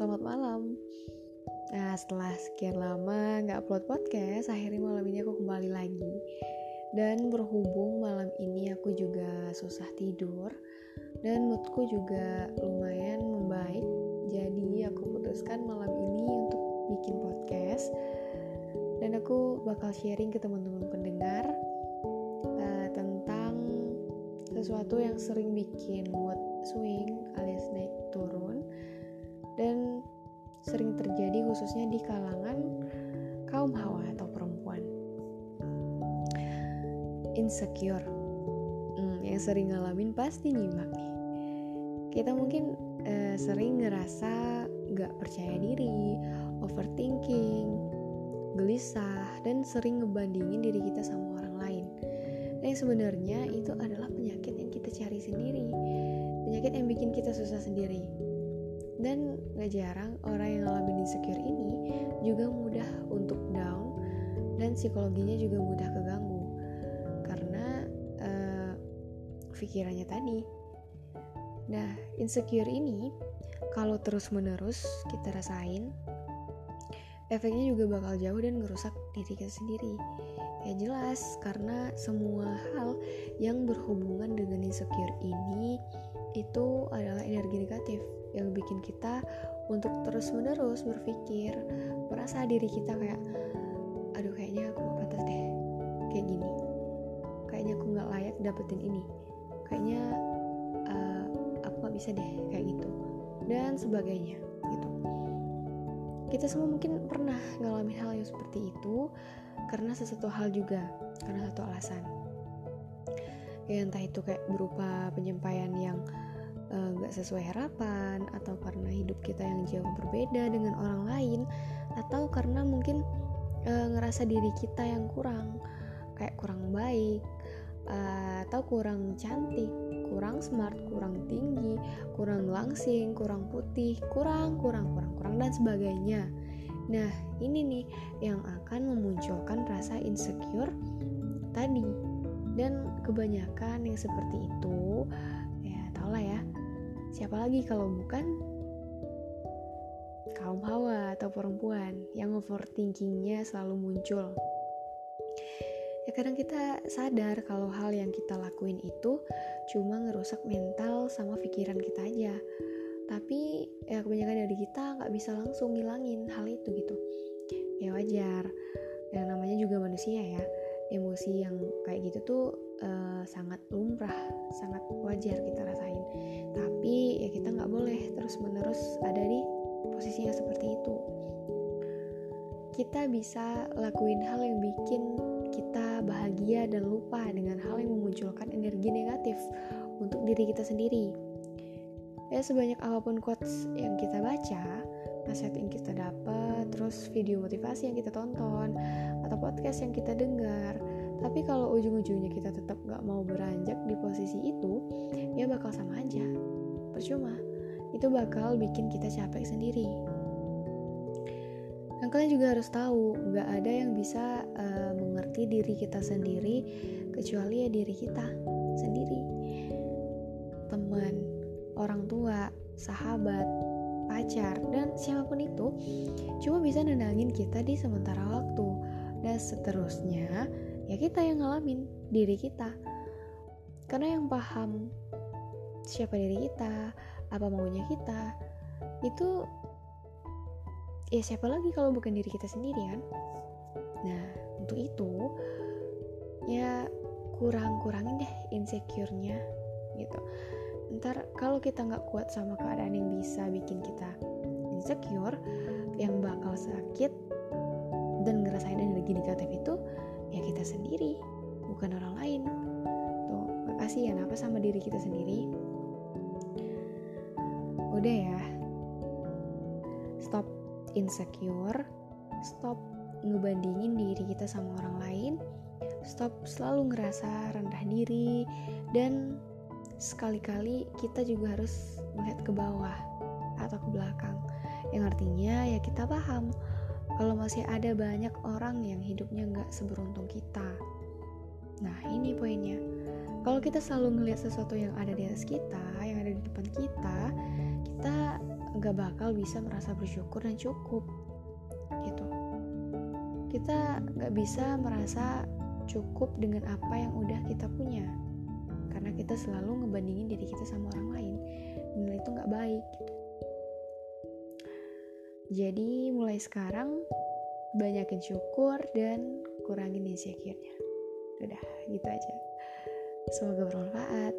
selamat malam. Nah setelah sekian lama gak upload podcast Akhirnya malam ini aku kembali lagi. Dan berhubung malam ini aku juga susah tidur Dan moodku juga lumayan membaik Jadi aku putuskan malam ini untuk bikin podcast. Dan aku bakal sharing ke teman-teman pendengar uh, Tentang sesuatu yang sering bikin mood swing alias naik turun dan sering terjadi khususnya di kalangan kaum hawa atau perempuan. Insecure. Hmm, yang sering ngalamin pasti nyimak nih. Kita mungkin uh, sering ngerasa gak percaya diri overthinking gelisah dan sering ngebandingin diri kita sama orang lain. Dan sebenarnya itu adalah penyakit yang kita cari sendiri. Penyakit yang bikin kita susah sendiri dan gak jarang orang yang ngalamin insecure ini juga mudah untuk down dan psikologinya juga mudah keganggu. Karena uh, pikirannya tadi. Nah insecure ini kalau terus menerus kita rasain efeknya juga bakal jauh dan ngerusak diri kita sendiri. Ya jelas karena semua hal yang berhubungan dengan insecure ini itu adalah energi negatif yang bikin kita untuk terus-menerus berpikir, merasa diri kita kayak, aduh kayaknya aku gak pantas deh, kayak gini, kayaknya aku gak layak dapetin ini, kayaknya uh, aku gak bisa deh kayak gitu, dan sebagainya gitu. Kita semua mungkin pernah ngalamin hal yang seperti itu karena sesuatu hal juga, karena satu alasan ya entah itu kayak berupa penyampaian yang eh, nggak uh, sesuai harapan atau karena hidup kita yang jauh berbeda dengan orang lain atau karena mungkin uh, ngerasa diri kita yang kurang kayak kurang baik uh, atau kurang cantik kurang smart kurang tinggi kurang langsing kurang putih kurang kurang kurang kurang dan sebagainya. Nah ini nih yang akan memunculkan rasa insecure tadi dan kebanyakan yang seperti itu ya tau lah ya. Siapa lagi kalau bukan kaum hawa atau perempuan yang overthinkingnya selalu muncul? Ya kadang kita sadar kalau hal yang kita lakuin itu cuma ngerusak mental sama pikiran kita aja. Tapi ya kebanyakan dari kita nggak bisa langsung ngilangin hal itu gitu. Ya wajar. Yang namanya juga manusia ya emosi yang kayak gitu tuh uh, sangat lumrah, sangat wajar kita rasain. Tapi ya kita nggak boleh terus menerus ada di posisi yang seperti itu. Kita bisa lakuin hal yang bikin kita bahagia dan lupa dengan hal yang memunculkan energi negatif untuk diri kita sendiri. Ya sebanyak apa pun quotes yang kita baca, nasihat yang kita dapat, terus video motivasi yang kita tonton, atau podcast yang kita dengar. Tapi kalau ujung-ujungnya kita tetap gak mau beranjak di posisi itu, ya bakal sama aja. Percuma, itu bakal bikin kita capek sendiri. Dan kalian juga harus tahu, gak ada yang bisa uh, mengerti diri kita sendiri kecuali ya diri kita sendiri. Teman, orang tua, sahabat, pacar, dan siapa pun itu cuma bisa nendangin kita di sementara waktu. Dan seterusnya, ya kita yang ngalamin diri kita. Karena yang paham siapa diri kita, apa maunya kita, itu ya siapa lagi kalau bukan diri kita sendiri kan? Nah, untuk itu ya kurang-kurangin deh insecure-nya gitu ntar kalau kita nggak kuat sama keadaan yang bisa bikin kita insecure yang bakal sakit dan ngerasain energi negatif itu ya kita sendiri bukan orang lain. Tuh makasih ya apa sama diri kita sendiri. Udah ya. Stop insecure stop ngebandingin diri kita sama orang lain stop selalu ngerasa rendah diri dan sekali-kali kita juga harus melihat ke bawah atau ke belakang. Yang artinya ya kita paham kalau masih ada banyak orang yang hidupnya nggak seberuntung kita. Nah ini poinnya. Kalau kita selalu melihat sesuatu yang ada di atas kita yang ada di depan kita kita nggak bakal bisa merasa bersyukur dan cukup gitu. Kita nggak bisa merasa cukup dengan apa yang udah kita punya kita selalu ngebandingin diri kita sama orang lain. Dan itu nggak baik gitu. jadi mulai sekarang banyakin syukur dan kurangin insecure-nya. Udah gitu aja. Semoga bermanfaat